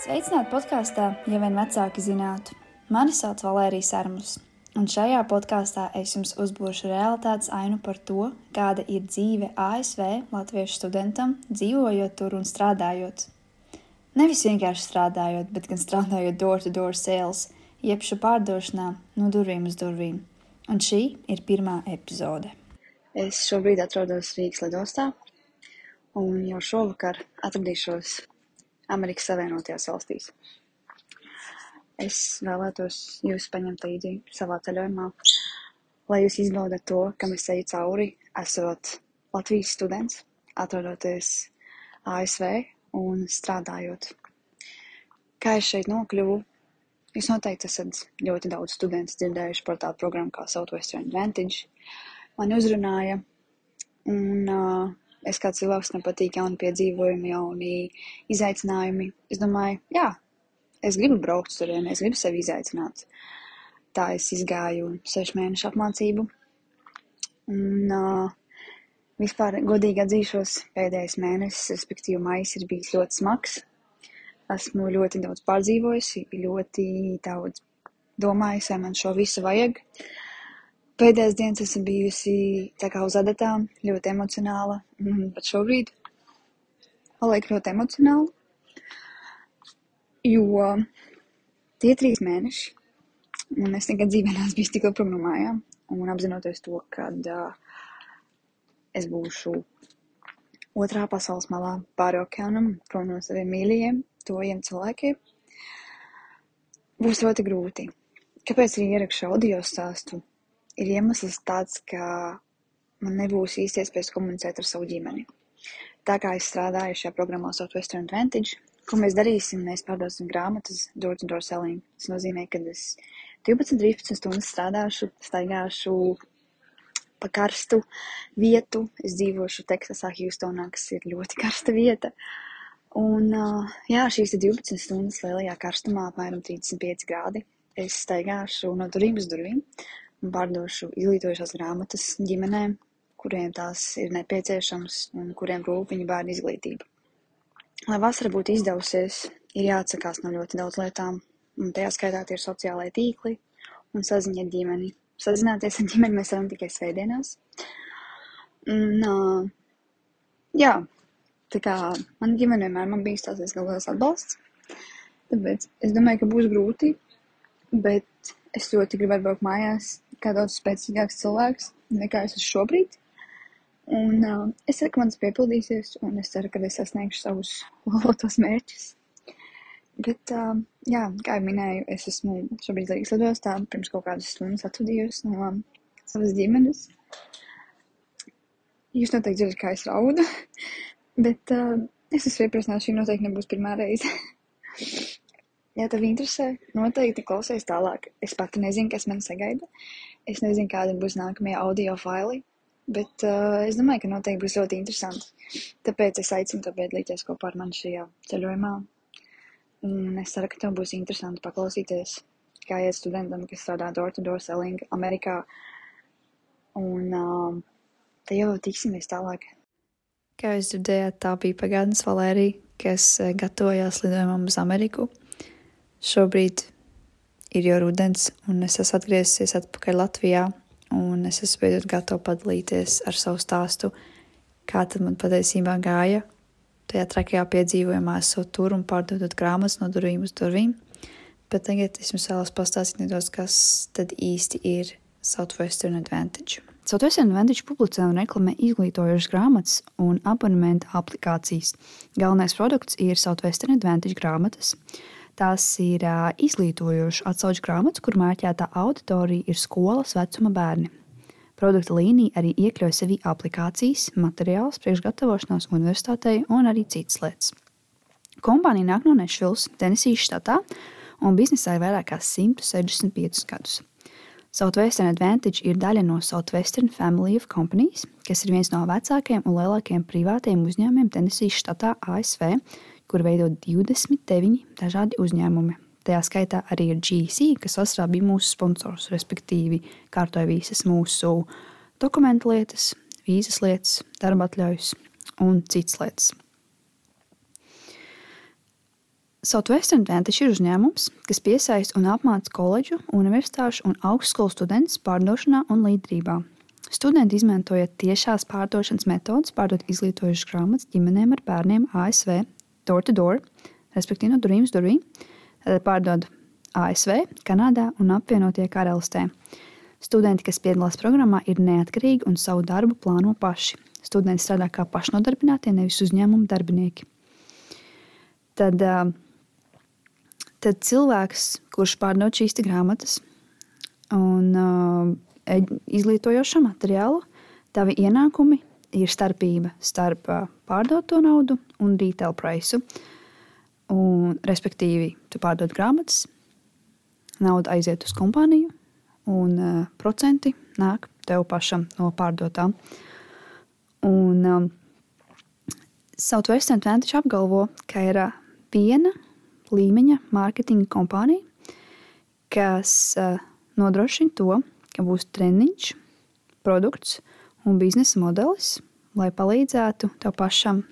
Sveicināti podkāstā, ja vien vecāki zinātu. Mani sauc Valērija Sārmus, un šajā podkāstā es jums uzbūšu realitātes ainu par to, kāda ir dzīve ASV latviešu studentam, dzīvojot tur un strādājot. Nevis vienkārši strādājot, bet gan strādājot door-to-door sales, jeb šo pārdošanā no durvīm uz durvīm. Un šī ir pirmā epizode. Es šobrīd atrodos Rīgas lidostā, un jau šovakar atradīšos Amerikas Savienotajās valstīs. Es vēlētos jūs paņemt līdzi savā ceļojumā, lai jūs izbaudat to, kam es eju cauri, esot Latvijas students, atrodoties ASV un strādājot. Kā es šeit nokļuvu? Jūs noteikti esat ļoti daudz studentus dzirdējuši par tādu programmu kā Southwestern Advantage. Man uzrunāja, un uh, es kā cilvēks, man patīk jauni piedzīvojumi, jauni izaicinājumi. Es domāju, jā, es gribu braukt turien, es gribu sevi izaicināt. Tā es izgāju sešu mēnešu apmācību. Un uh, vispār godīgi atzīšos, pēdējais mēnesis, respektīvi maijs, ir bijis ļoti smags. Esmu ļoti daudz pārdzīvojusi, ļoti daudz domājusi, vai man šo visu vajag. Uh, Pēdējās dienas esmu bijusi tā kā uz adatām, ļoti emocionāla, un pat šobrīd paliek ļoti emocionāla, jo tie trīs mēneši, un es nekad dzīvē neesmu bijis tik ilgi no mājām, un apzinoties to, kad uh, es būšu otrā pasaules malā pāri okeānam, prom no saviem mīļajiem, tojiem cilvēkiem, būs ļoti grūti. Kāpēc arī ierakšu audio stāstu? Ir iemesls tāds, ka man nebūs īsti iespējas komunicēt ar savu ģimeni. Tā kā es strādāju šajā programmā Southwestern Advantage, ko mēs darīsim, mēs pārdosim grāmatas door to door selling. Tas nozīmē, ka es 12-13 stundas strādāšu, staigāšu pa karstu vietu. Es dzīvošu Teksasā, Houstonā, kas ir ļoti karsta vieta. Un, jā, šīs 12 stundas lielajā karstumā, apmēram 35 grādi, es staigāšu no durvīm uz durvīm pārdošu izglītojušās grāmatas ģimenēm, kuriem tās ir nepieciešams un kuriem rūp viņa bērnu izglītība. Lai vasara būtu izdevusies, ir jāatsakās no ļoti daudz lietām, un tajā skaitā tie ir sociālai tīkli un saziņa ar ģimeni. Sazināties ar ģimeni mēs varam tikai svētdienās. Un, uh, jā, tā kā man ģimene vienmēr man bijis tās galvenais atbalsts, tāpēc es domāju, ka būs grūti, bet es ļoti gribētu braukt mājās, kā daudz spēcīgāks cilvēks nekā es esmu šobrīd. Un uh, es ceru, ka mans piepildīsies, un es ceru, ka es sasniegšu savus lolotos mērķus. Bet, uh, jā, kā jau minēju, es esmu šobrīd Rīgas lidostā, pirms kaut kādas stundas atvadījos no um, savas ģimenes. Jūs noteikti dzirdat, kā es raudu, bet uh, es esmu iepriecināts, šī noteikti nebūs pirmā reize. Ja tev interesē, noteikti klausies tālāk. Es pati nezinu, kas man sagaida. Es nezinu, kādi būs nākamie audio faili, bet uh, es domāju, ka noteikti būs ļoti interesanti. Tāpēc es aicinu tev piedalīties kopā ar mani šajā ceļojumā. Un es ceru, ka tev būs interesanti paklausīties, kā iet studentam, kas strādā door-to-door selling Amerikā. Un uh, te jau tiksimies tālāk. Kā jūs dzirdējāt, tā bija pagātnes Valērija, kas uh, gatavojās lidojumam uz Ameriku. Šobrīd ir jau rudens, un es esmu atgriezies atpakaļ Latvijā, un es esmu beidzot gatava padalīties ar savu stāstu, kā tad man patiesībā gāja. Tajā trakajā piedzīvojumā esot tur un pārdodot grāmatas no durvīm uz durvīm, bet tagad es jums vēlos pastāstīt nedaudz, kas tad īsti ir Southwestern Advantage. Southwestern Advantage publicē un reklamē izglītojošas grāmatas un abonementa aplikācijas. Galvenais produkts ir Southwestern Advantage grāmatas. Tās ir izglītojošas atsauču grāmatas, kur mērķētā auditorija ir skolas vecuma bērni. Produkta līnija arī iekļauj sevi aplikācijas, materiālus, priekšgatavošanās universitātei un arī citas lietas. Kompānija nāk no Nešvilas, Tenisijas štatā, un biznesā ir vairāk kā 165 gadus. Southwestern Advantage ir daļa no Southwestern Family of Companies, kas ir viens no vecākajiem un lielākajiem privātajiem uzņēmumiem Tenisijas štatā ASV, kur veido 29 dažādi uzņēmumi. Tajā skaitā arī ir GC, kas vasarā bija mūsu sponsors, respektīvi kārtoja visas mūsu dokumentu lietas, vīzas lietas, darba atļaujas un citas lietas. Southwestern Advantage ir uzņēmums, kas piesaista un apmāca koledžu, universitāšu un augstskolu studentus pārdošanā un līderībā. Studenti izmantojot tiešās pārdošanas metodes, pārdot izglītojušas grāmatas ģimenēm ar bērniem ASV, door to door, respektīvi no durvīm uz durvīm, pārdod ASV, Kanādā un apvienotie karalistē. Studenti, kas piedalās programmā, ir neatkarīgi un savu darbu plāno paši. Studenti strādā kā pašnodarbinātie, nevis uzņēmuma darbinieki. Tad uh, tad cilvēks, kurš pārdod šīs grāmatas un uh, izglītojošo materiālu, tavi ienākumi ir starpība starp pārdoto naudu un retail price. Un, respektīvi, tu pārdod grāmatas, nauda aiziet uz kompāniju, un uh, procenti nāk tev pašam no pārdotām. Un um, Southwestern Advantage apgalvo, ka ir uh, viena līmeņa mārketinga kompānija, kas uh, nodrošina to, ka būs treniņš, produkts un biznesa modelis, lai palīdzētu tev pašam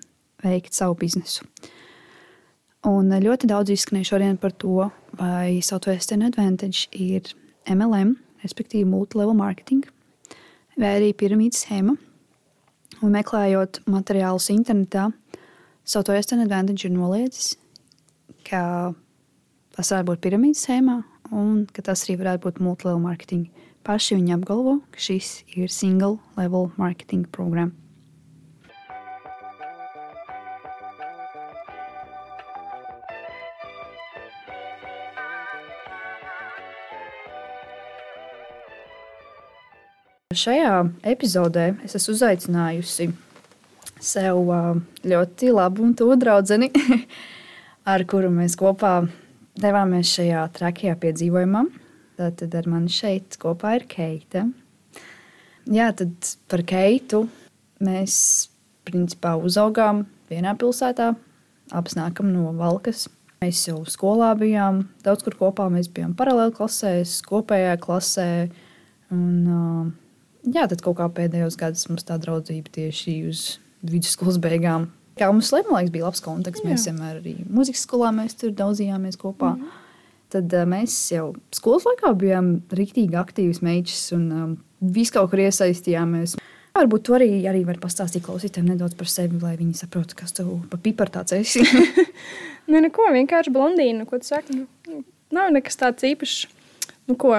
veikt savu biznesu. Un ļoti daudz izskanēja šodien par to, vai Southwestern Advantage ir MLM, respektīvi multilevel marketing, vai arī piramīdas schēma. Un meklējot materiālus internetā, Southwestern Advantage ir noliedzis, ka tas varētu būt piramīdas schēmā un ka tas arī varētu būt multilevel marketing. Paši viņi apgalvo, ka šis ir single level marketing programma. Šajā epizodē es esmu uzaicinājusi sev ļoti labu un to draugu ar kuru mēs kopā devāmies šajā trakajā piedzīvojumā. Tad ar mani šeit kopā ir Keita. Jā, tad par Keitu mēs principā uzaugām vienā pilsētā, abas nākam no Valkas. Mēs jau skolā bijām, daudz kur kopā. Mēs bijām paralēli klasēs, kopējā klasē. Un, jā, tad kaut kā pēdējos gados mums tā draudzība tieši uz vidusskolas beigām Kā mums liekas, bija labs kontakts. Jā. Mēs vienmēr arī muzikas skolā mēs tur daudzījāmies kopā. Mm -hmm. Tad uh, mēs jau skolas laikā bijām rīktīgi aktīvas meitas un um, visu kaut kur iesaistījāmies. Varbūt tu arī, arī vari pastāstīt klausītājiem nedaudz par sevi, lai viņi saprotu, kas tev pa piparu tāds esi. nu, neko, vienkārši blondīna, ko tu saki. Nu, nav nekas tāds īpašs. Nu, ko,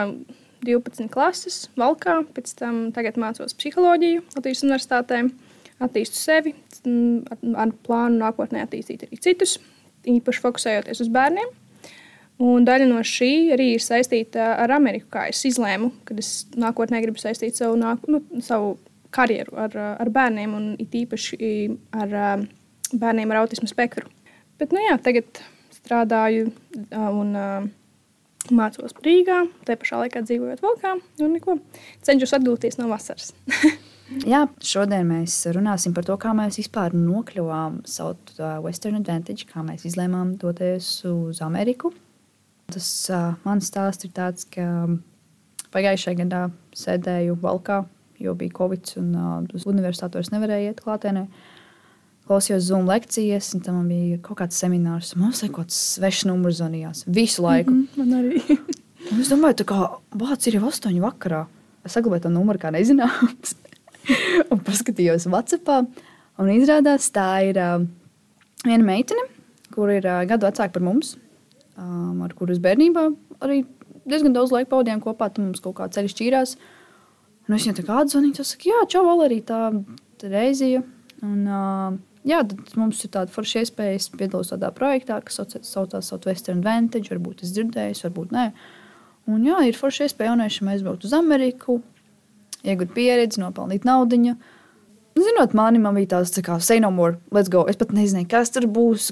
12 klases, valkā, pēc tam tagad mācos psiholoģiju Latvijas universitātē attīstu sevi, ar plānu nākotnē attīstīt arī citus, īpaši fokusējoties uz bērniem. Un daļa no šī arī ir saistīta ar Ameriku, kā es izlēmu, kad es nākotnē gribu saistīt savu, nāk, nu, savu karjeru ar, ar bērniem, un it īpaši ar bērniem ar autismu spektru. Bet, nu jā, tagad strādāju un mācos Rīgā, te pašā laikā dzīvojot Valkā, cenšos atgūties no vasaras. Jā, šodien mēs runāsim par to, kā mēs vispār nokļuvām South uh, Western Advantage, kā mēs izlēmām doties uz Ameriku. Tas uh, mans stāsts ir tāds, ka pagājušajā gadā sēdēju valkā, jo bija Covid un uh, uz universitāti vairs nevarēja iet klātienē. Klausījos Zoom lekcijas, un tam bija kaut kāds seminārs. Man liekas, ka kāds svešs numurs zvanījās visu laiku. Mm -hmm, man arī. es domāju, ka vārds ir jau astoņi vakarā. Es saglabāju to numuru kā nezināms. un paskatījos WhatsApp. Un izrādās, tā ir uh, viena meitene, kur ir uh, gadu vecāka par mums, um, ar kuras bērnībā arī diezgan daudz laika pavadījām kopā. Tad mums kaut kā ceļš šķīrās. Un es viņai tā kā atzvanīju, tas saka, jā, čau, Valerija, tā reizija. Un, uh, jā, tad mums ir tāda forša iespēja, es piedalos tādā projektā, kas saucās Southwestern Advantage. Varbūt es dzirdēju, varbūt nē. Un jā, ir forša iespēja jauniešiem aizbraukt uz Ameriku, iegūt pieredzi, nopelnīt naudu. Zinot, mani man bija tāds, tā kā, say no more, let's go. Es pat nezināju, kas tur būs,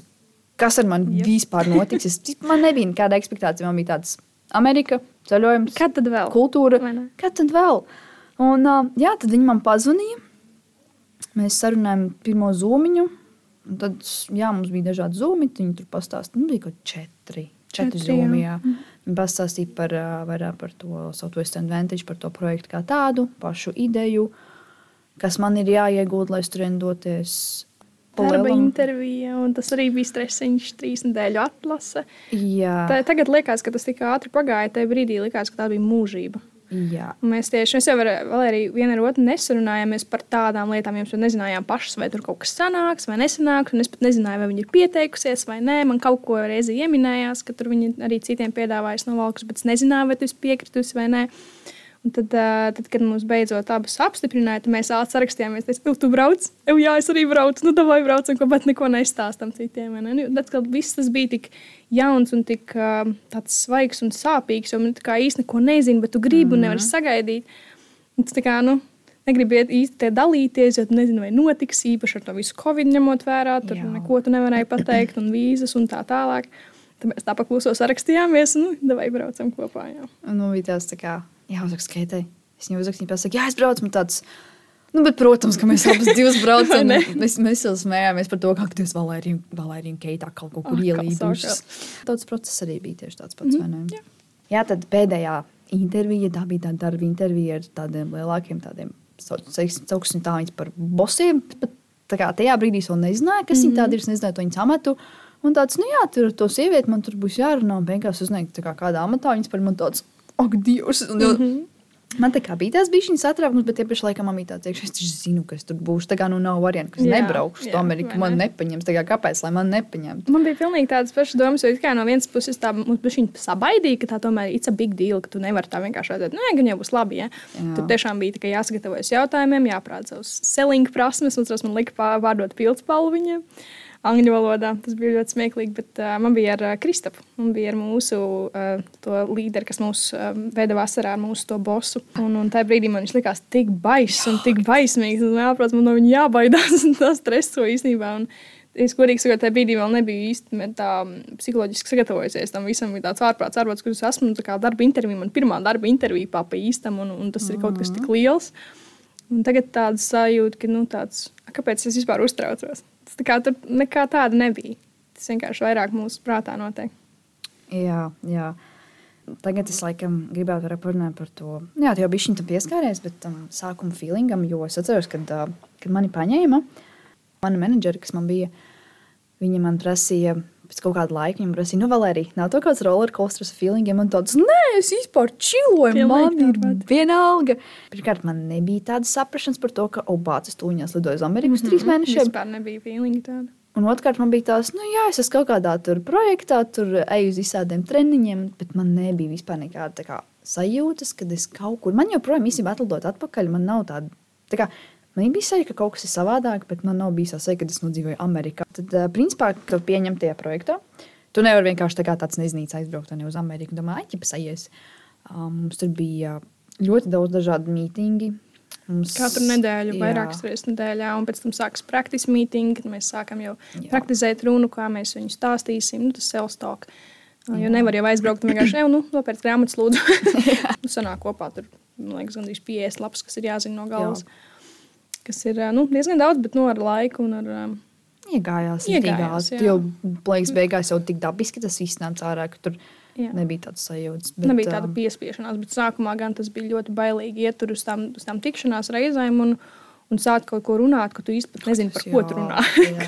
kas ar mani yep. vispār notiks. Es, man nebija nekāda expectācija. Man bija tāds Amerika, ceļojums, kad tad vēl? Kultūra. Kad tad vēl? Un, uh, jā, tad viņi man pazvanīja. Mēs sarunājām pirmo zūmiņu. Tad jā, mums bija dažādi zūmi. Viņi tur pastāstīja, nu, bija kaut četri. Četri zūmi. Jā. Mm. Viņa pastāstīja par, vairāk par to Southwestern Advantage, par to projektu kā tādu, pašu ideju, kas man ir jāiegūt, lai tur doties. Darba intervija, un tas arī bija stresiņš, trīs nedēļu atlase. Jā, Tā, tagad liekas, ka tas tik ātri pagāja. Tajā brīdī likās, ka tā bija mūžība. jā. Mēs tieši mēs jau ar Valēriju vienu ar otru nesarunājāmies par tādām lietām, mēs nezinājām pašas, vai tur kaut kas sanāks vai nesanāks. Es pat nezināju, vai viņa ir pieteikusies vai nē. Man kaut ko reizi ieminējās, ka tur viņa arī citiem piedāvājas no valkas, bet es nezināju, vai tu esi piekritusi vai nē. Un tad, tad, kad mums beidzot abas apstiprināja, tad mēs ātri sarakstījāmies. Es teicu, tu brauc, Ew, jā, es arī braucu, nu, vai braucam, ko, bet neko nestāstam citiem. ne? Nu, Tad, kad viss tas bija tik jauns un tik tāds svaigs un sāpīgs, jo man kā īsti neko nezinu, bet tu gribi un nevari sagaidīt. Un tas tā kā, nu, negribu tie dalīties, jo tu nezini, vai notiks īpaši ar to visu covid ņemot vērā. Tur Jā. Neko tu nevarēji pateikt, un vīzas un tā tālāk. Tad mēs tā pakluso sarakstījāmies, un nu, vai braucam kopā. Jā. Nu, bija tāds, tā kā, jā, uzrakst skaitai. Es viņai uzrakstīju, pasaka, jā, es braucu, man tāds. Nu, bet, protams, ka mēs abas divas ne? mēs, mēs jau smējāmies par to, kā tas Valērija un Keita kaut kur kā ielīdušas. Tāds process arī bija tieši tāds pats, vai ne? Jā. jā, tad pēdējā intervija, tā bija tāda darba intervija ar tādiem lielākiem tādiem, sauksim tā viņus par bosiem. Bet, tā kā tajā brīdī es vēl nezināju, kas mm -hmm. viņi tādi ir, es nezināju to viņas amatu. Un tāds, nu jā, tur to sievieti man tur būs jārunā, un beigās uzniegt, kā kādā amatā viņas par mani tāds, ak, Dievs! Un, mm -hmm. Man tā kā bija tas bija šis satraukums, bet tieši laikam man bija tāds, ka es zinu, kas tur būs. Tā kā nu nav variantu, ka es Jā, nebraukšu uz Ameriku, man ne? nepaņems. Tā kā kāpēc, lai man nepaņemtu? Man bija pilnīgi tādas pašas domas, jo kā no vienas puses tā mums bija sabaidīja, ka tā tomēr ir big deal, ka tu nevari tā vienkārši redzēt, nu, gan jau būs labi. Ja? Jā. Tur tiešām bija tikai jāsagatavojas jautājumiem, jāprāta savus selling prasmes, un tas man lika pārdot pildspalvu viņiem. Angļu valodā tas bija ļoti smieklīgi, bet uh, man bija ar uh, Kristapu. Man bija ar mūsu uh, līderi, kas mūs uh, veda vasarā ar mūsu bosu. Un, un tajā brīdī man viņš likās tik baiss un tik baismīgs. Un, jāprāt, man no viņa jābaidās un tā streso īstenībā. Un, Es godīgi sakot, tajā brīdī vēl nebiju īsti tā mm, psiholoģiski sagatavojusies tam visam. Bija tāds ārprāts, ārprāts, kurš esmu. Darba intervija, man pirmā darba intervija pa pa īstam, un, un tas ir kaut kas tik liels. Un tagad tāds sajūta, ka, nu, tāds, "A, kāpēc es vispār uztraucos? Tā kā tur nekā tāda nebija. Tas vienkārši vairāk mūsu prātā notiek. Jā, jā. Tagad es laikam gribētu parunāt par to. Jā, jau biji tam pieskāries, bet tam sākuma feelingam, jo es atceros, kad, ā, kad mani paņēma, mana menedžera, kas man bija, viņa man prasīja. Pēc kaut kāda laika viņa prasīja, nu, Valērija, nav to kāds roller coasters feelingiem. Man tāds, nē, es vispār čiloju, man ir vienalga. Pirmkārt, man nebija tādas saprašanas par to, ka Obācis tūņās lidoja uz Ameriku uz trīs mēnešiem. Vispār nebija feelingi tāda. Un otrkārt, man bija tāds, nu, jā, es esmu kaut kādā tur projektā, tur eju uz visādiem treniņiem, bet man nebija vispār nekāda kā, sajūtas, kad es kaut kur, man joprojām īstenībā atlidot atpakaļ, man nav tāda, tā kā, man bija sajūta, ka kaut kas ir savādāk, bet man nav bijis sajūta, ka es nodzīvoju Amerikā. Tad, principā, kad pieņem tajā projektā, tu nevari vienkārši tā kā tāds nezinīts aizbraukt ne uz Ameriku, domā, aķi, pasaies. Um, mums tur bija ļoti daudz dažādu mītingi. Mums, Katru nedēļu, Jā. vairākas reizes nedēļā, un pēc tam sākas praktiskais mītings, kad mēs sākam jau Jā. praktizēt runu, kā mēs viņu stāstīsim. Nu, tas self-talk. Jo Jā. nevar jau aizbraukt vienkārši, "Ew, nu, nopērkt grāmatas, lūdzu. nu, sanāk kopā tur, man liekas, gandrīz 50 lapas, kas ir jāzina no galvas. Kas ir nu, diezgan daudz, bet nu, ar laiku un ar. Iegājās, Iegājās, jā. Jo plakāts beigās jau tik dabiski tas viss nāca ārā, ka tur Jā. nebija tāds sajūta. Bet, Nebija tāda piespiešanās, bet sākumā gan tas bija ļoti bailīgi iet uz tām, uz tām tikšanās reizēm un, un sākt kaut ko runāt, ka tu īstenībā nezini, par ko tu runā.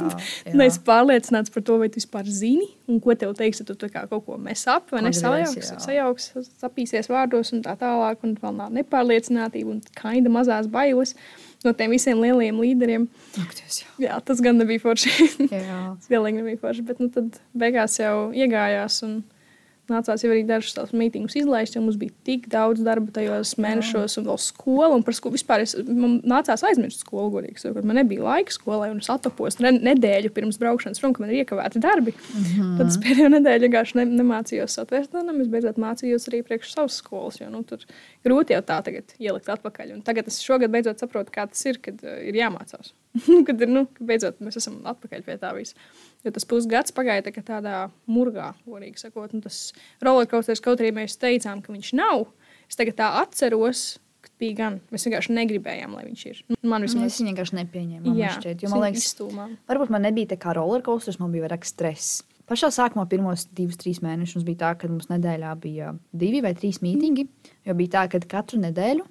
Neesi pārliecināts par to, vai tu vispār zini, un ko tev teiks, ja tu kaut ko mesap vai Pagriez, nesajauks, jā. sajauks, sapīsies vārdos un tā tālāk, un vēl nav nepārliecinātība un kaida mazās bailes no tiem visiem lielajiem līderiem. Akties, jā. Jā, tas gan nebija forši. Jā. Tas galīgi nebija forši, bet nu, tad beigās jau iegājās. Un, Nācās jau arī dažus tādus mītīņus izlaist, jo mums bija tik daudz darba tajos mēnešos, un vēl skola. Un par skolu vispār es, man nācās aizmirst skolu, godīgi sakot. Man nebija laika skolai, un es atopos ne, nedēļu pirms braukšanas prom, kad man ir iekavēti darbi. Mm -hmm. Tad es pēdējo nedēļu vienkārši ne, nemācījos satvērt, un es beidzot mācījos arī priekš savas skolas, jo nu, tur grūti jau tā tagad ielikt atpakaļ. Un tagad es šogad beidzot saprotu, kā tas ir, kad uh, ir jāmācās. kad ir, nu, beidzot mēs esam atpakaļ pie tā visa. Jo tas pusgads pagāja tā tādā murgā, godīgi sakot. Un tas rollercoasters, kaut arī mēs teicām, ka viņš nav, es tagad tā atceros, bija gan. Mēs vienkārši negribējām, lai viņš ir. Nu, Man vismaz viņu vienkārši nepieņēmu. man Jā, šķiet, man liekas, izstūmām. varbūt man nebija tā kā rollercoasters, man bija vairāk stress. Pašā sākumā, pirmos divus, trīs mēnešus, bija tā, ka mums nedēļā bija divi vai trīs mītīņi. Jo bija tā, ka katru nedēļu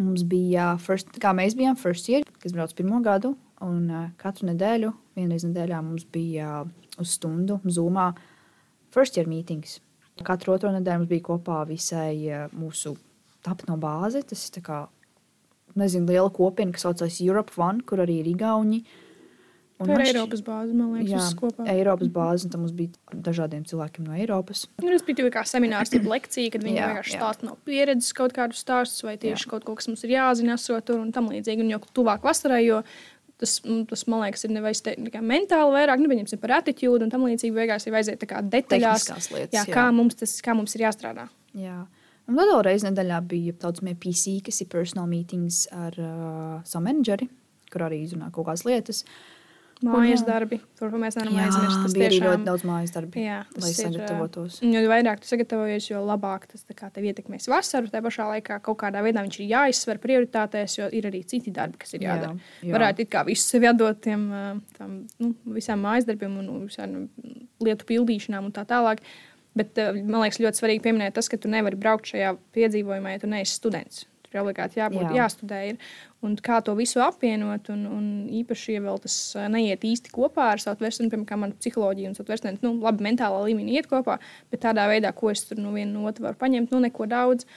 mums bija, first, kā mēs bijām first year, kas brauc pirmo gadu Un uh, katru nedēļu, vienreiz nedēļā mums bija uh, uz stundu Zoomā first year meetings. Katru otro nedēļu mums bija kopā visai uh, mūsu tapno bāzi. Tas ir kā, nezinu, liela kopiena, kas saucas Europe One, kur arī ir Igauni. Un Tā ir šķi- Eiropas bāze, man liekas, Jā, kopā. Eiropas bāze, un tam mums bija dažādiem cilvēkiem no Eiropas. Nu, Tas bija kā seminārs, tad lekcija, kad viņi Jā, vienkārši jā. stāsta no pieredzes kaut kādus stāstus, vai tieši kaut ko, kas mums ir jāzina, esot tur un tam līdzīgi. Un jo tuvāk vasarai, jo tas, mm, tas man liekas, ir nevis mentāli vairāk, nu, pieņemsim par attitūdu un tam līdzīgi. Beigās ir vajadzēja tā kā detaļās, lietas, jā, jā. kā, mums tas, kā mums ir jāstrādā. Jā. Un vēl reizē nedēļā bija tā saucamie PC, kas ir personal meetings ar uh, savu menedžeri, kur arī izrunā kaut kādas lietas. Mājas jā. darbi, to mēs nevaram Jā, aizmirst. Tas tiešām ļoti daudz mājas darbi, Jā, lai ir, sagatavotos. Un Jo vairāk tu sagatavojies, jo labāk tas tev ietekmēs vasaru. Tā pašā laikā kaut kādā veidā viņš ir jāizsver prioritātēs, jo ir arī citi darbi, kas ir Jā, jādara. jā. Varētu it kā visu sevi atdot tiem tam, nu, visām mājas darbiem un visām lietu pildīšanām un tā tālāk. Bet man liekas, ļoti svarīgi pieminēt tas, ka tu nevari braukt šajā piedzīvojumā, ja tu neesi students. Tur ir obligāti jābūt, Jā. jā. jāstudē. Ir. Un kā to visu apvienot, un, un īpaši, ja vēl tas neiet īsti kopā ar veselību, piemēram, kā man psiholoģija un veselība, nu, labi, mentālā līmenī iet kopā, bet tādā veidā, ko es tur no viena no otra varu paņemt, nu, neko daudz.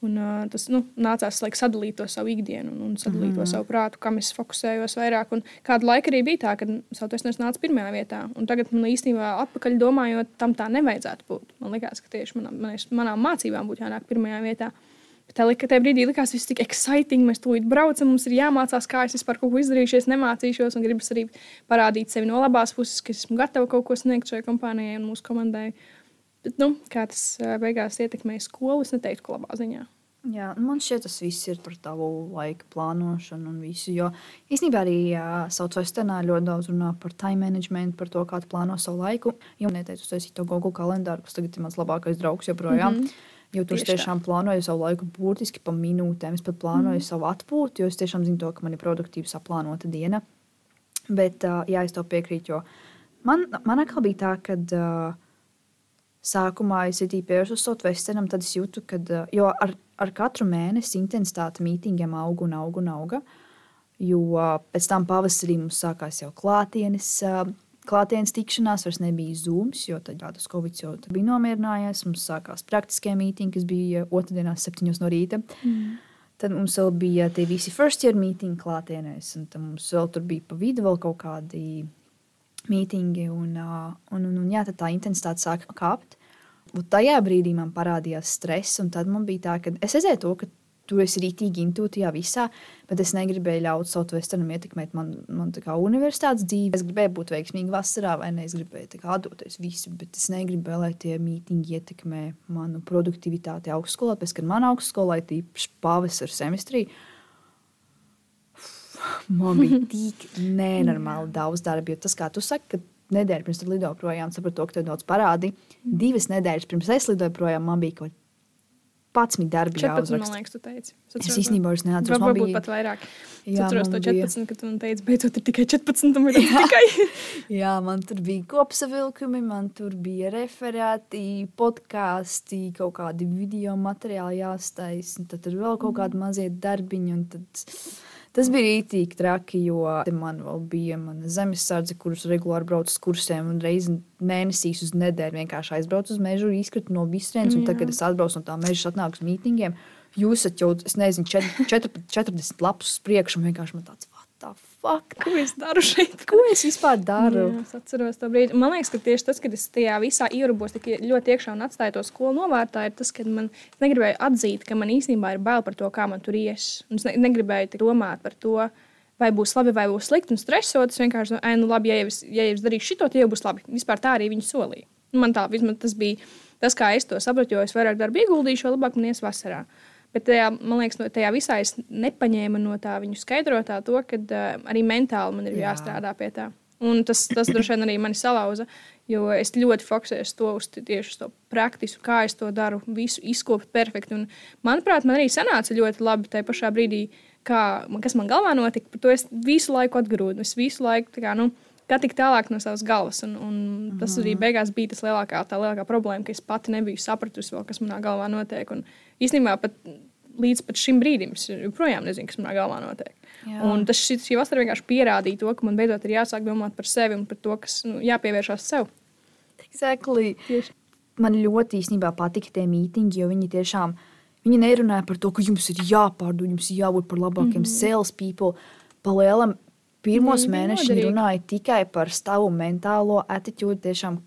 Un, uh, tas nu, nācās like, sadalīt to savu ikdienu un, un sadalīt mm. to savu prātu, kam es fokusējos vairāk. Un kādu laiku arī bija tā, ka Sautvests nāca pirmajā vietā. Un tagad man īstenībā atpakaļ domājot, tam tā nevajadzētu būt. Man liekas, ka tieši manām, manās- manām mācībām būtu jānāk pirmajā vietā. Bet tā tajā brīdī likās, viss tik exciting. Mēs tūlīt braucam, mums ir jāmācās, kā es vispār kaut ko izdarīšu, es nemācīšos. Un gribas arī parādīt sevi no labās puses, ka esmu gatava kaut ko sniegt šai kompānijai un mūsu komandai. Bet, nu, kā tas beigās ietekmēja skolu, es neteiktu, ka labā ziņā. Jā, nu, man šķiet, tas viss ir par tavu laika plānošanu un visu. Jo īstenībā arī Saucamā stenā ļoti daudz runā par time management, par to, kā plāno savu laiku. Jo neteicu, tas ir to Google kalendāru, kas tagad ir mans labākais draugs joprojām. Mm -hmm. Jo tur es Tieši tā. tiešām plānoju savu laiku burtiski pa minūtēm. Es pat plānoju mm savu atpūtu, jo es tiešām zinu, to, ka man ir produktīva saplānota diena. Bet, uh, jā, es to piekrītu, jo man, man atkal bija tā, ka uh, sākumā es arī pievērsos uz Southwesternam, tad es jūtu, ka, jo ar, ar katru mēnesi intensitāte mītīņiem auga un auga un auga. Jo uh, pēc tam pavasarī mums sākās jau klātienes. Uh, Klātienes tikšanās vairs nebija zūms, jo tad jā, tas Covid jau bija nomierinājies. Mums sākās praktiskie mītīņi, kas bija otrdienās, septiņos no rīta. Mm. Tad mums vēl bija tie visi first year mītīņi klātienēs, un tad mums vēl tur bija pa vidu vēl kaut kādi mītīņi, un, un, un, un jā, tad tā intensitāte sāka kāpt. Un tajā brīdī man parādījās stress, un tad man bija tā, ka es redzēju to, ka tu esi rītīgi intuitīvā visā, bet es negribēju ļaut savu vesternam ietekmēt man, man kā universitātes dzīvi. Es gribēju būt veiksmīga vasarā, vai ne? Es gribēju kā atdoties visu, bet es negribēju, lai tie mītīņi ietekmē manu produktivitāti augstskolā, pēc kad man augstskolā ir tīpaši pavasara semestrī. Man bija tik nenormāli daudz darba, jo tas, kā tu saki, nedēļa pirms tam lidoju projām, sapratu, ka tev daudz parādi. Divas nedēļas pirms es lidoju projām, man bija kaut 11 darbi 14, man liekas, tu teici. Es īstenībā vairs neatceros. Varbūt man bija... bija- pat vairāk. Es Jā, atceros man to bija- 14, kad tu man teici, beidzot ir tikai 14, un ir tikai. Jā, man tur bija kopsavilkumi, man tur bija referāti, podkāsti, kaut kādi video materiāli jāstājas, un tad tur vēl kaut kādi mazie darbiņi. un Tad... Tas bija rītīgi traki, jo man vēl bija mana zemesardze, kurus regulāri braucu uz kursiem, un reizē mēnesīs uz nedēļu vienkārši aizbraucu uz mežu, izkritumu no visiem, un tagad es atbraucu no tā meža, atnāku uz mītingiem. Jūs esat jau, es nezinu, čet- četr- 40 lapus uz priekšu, un vienkārši man tāds, what the fuck? Ko es daru šeit? Ko es vispār daru? Jā, es atceros to brīdi. Man liekas, ka tieši tas, kad es tajā visā ierubos tik ļoti iekšā un atstāju to skolu novārtā, ir tas, ka man es negribēju atzīt, ka man īstenībā ir bail par to, kā man tur ies. Un es ne, negribēju domāt par to, vai būs labi, vai būs slikti un stresot. Es vienkārši, ai, nu labi, ja jau es, ja es darīšu šito, tad jau būs labi. Vispār tā arī viņi solīja. Man tā, vismaz tas bija tas, kā es to sapratu, jo es vairāk darbu ieguldīšu, jo labāk man ies vasarā. Bet tajā, man liekas, no tajā visā es nepaņēmu no tā viņu skaidrotā to, ka uh, arī mentāli man ir Jā. jāstrādā pie tā. Un tas, tas droši vien arī mani salauza, jo es ļoti fokusēju uz to, uz tieši to praktisku, kā es to daru, visu izkopt perfekti. Un, manuprāt, man arī sanāca ļoti labi tajā pašā brīdī, kā, kas man galvā notika. Par to es visu laiku atgrūdu. Es visu laiku tā kā, nu, kā tik tālāk no savas galvas. Un, un tas arī beigās bija tas lielākā, tā lielākā problēma, ka es pati nebiju sapratusi, vēl, kas manā galvā notiek. Un īstenībā pat līdz pat šim brīdim es joprojām nezinu, kas manā galvā notiek. Jā. Un tas šī, šī vasara vienkārši pierādīja to, ka man beidzot ir jāsāk domāt par sevi un par to, kas nu, jāpievēršās sev. Exactly. Tieši. Man ļoti īstenībā patika tie mītīņi, jo viņi tiešām viņi nerunāja par to, ka jums ir jāpārdod, jums ir jābūt par labākiem mm -hmm. salespeople. Palielam, pirmos bija mēnešus viņi runāja tikai par savu mentālo attitūdu, tiešām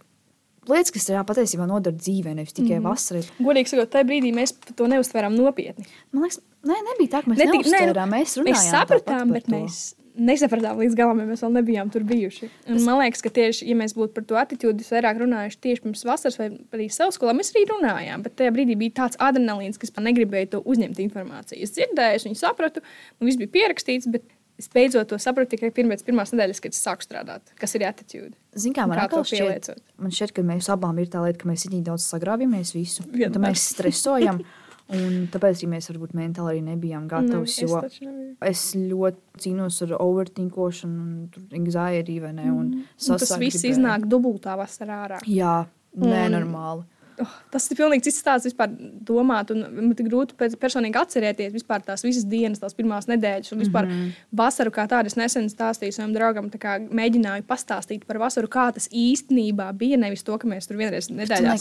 lietas, kas tajā patiesībā nodara dzīvē, nevis tikai mm -hmm. vasarai. Godīgi sakot, tajā brīdī mēs to neuztvērām nopietni. Man liekas, nē, nebija tā, ka mēs Ne tik- nē, neuztvērām, mēs runājām Mēs sapratām, bet to. mēs nesapratām līdz galam, ja mēs vēl nebijām tur bijuši. Un man liekas, ka tieši, ja mēs būtu par to attitūdu vairāk runājuši tieši pirms vasaras vai arī savas skolā, mēs arī runājām. Bet tajā brīdī bija tāds adrenalīns, kas man negribēja to uzņemt informāciju. Es dzirdēju, es viņu sapratu, un viss bija pierakstīts. Bet Es beidzot to sapratu tikai pirms pirmās nedēļas, kad es sāku strādāt. Kas ir attitūda? Zini, kā man atkal šķiet, man šķiet, ka mēs abām ir tā lieta, ka mēs itī daudz sagrāvjamies visu. un Tad mēs stresojam, un tāpēc arī mēs varbūt mentāli arī nebijām gatavi. Nu, es es ļoti cīnos ar overthinkošanu, un anxiety vai ne. Un Un Tas viss iznāk dubultā vasarā ārā. Jā, nenormāli. Oh, tas ir pilnīgi cits stāsts vispār domāt. un Man ir grūti personīgi atcerēties vispār tās visas dienas, tās pirmās nedēļas un vispār mm. -hmm. vasaru kā tādu. Es nesen stāstīju savam draugam, kā mēģināju pastāstīt par vasaru, kā tas īstenībā bija. Nevis to, ka mēs tur vienreiz nedēļā